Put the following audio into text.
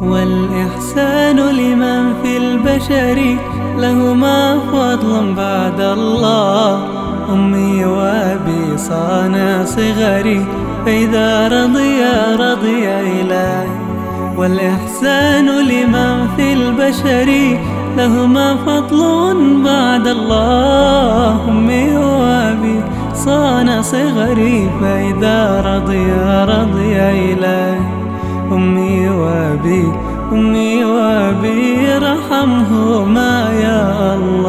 والإحسان لمن في البشر لهما فضل بعد الله. أمي وأبي صانع صغري فإذا رضي رضي إلهي. والإحسان لمن في البشر لهما فضل بعد الله. أمي وأبي صانع صغري فإذا رضي رضي إلهي. أمي وأبي أمي وأبي رحمهما يا الله.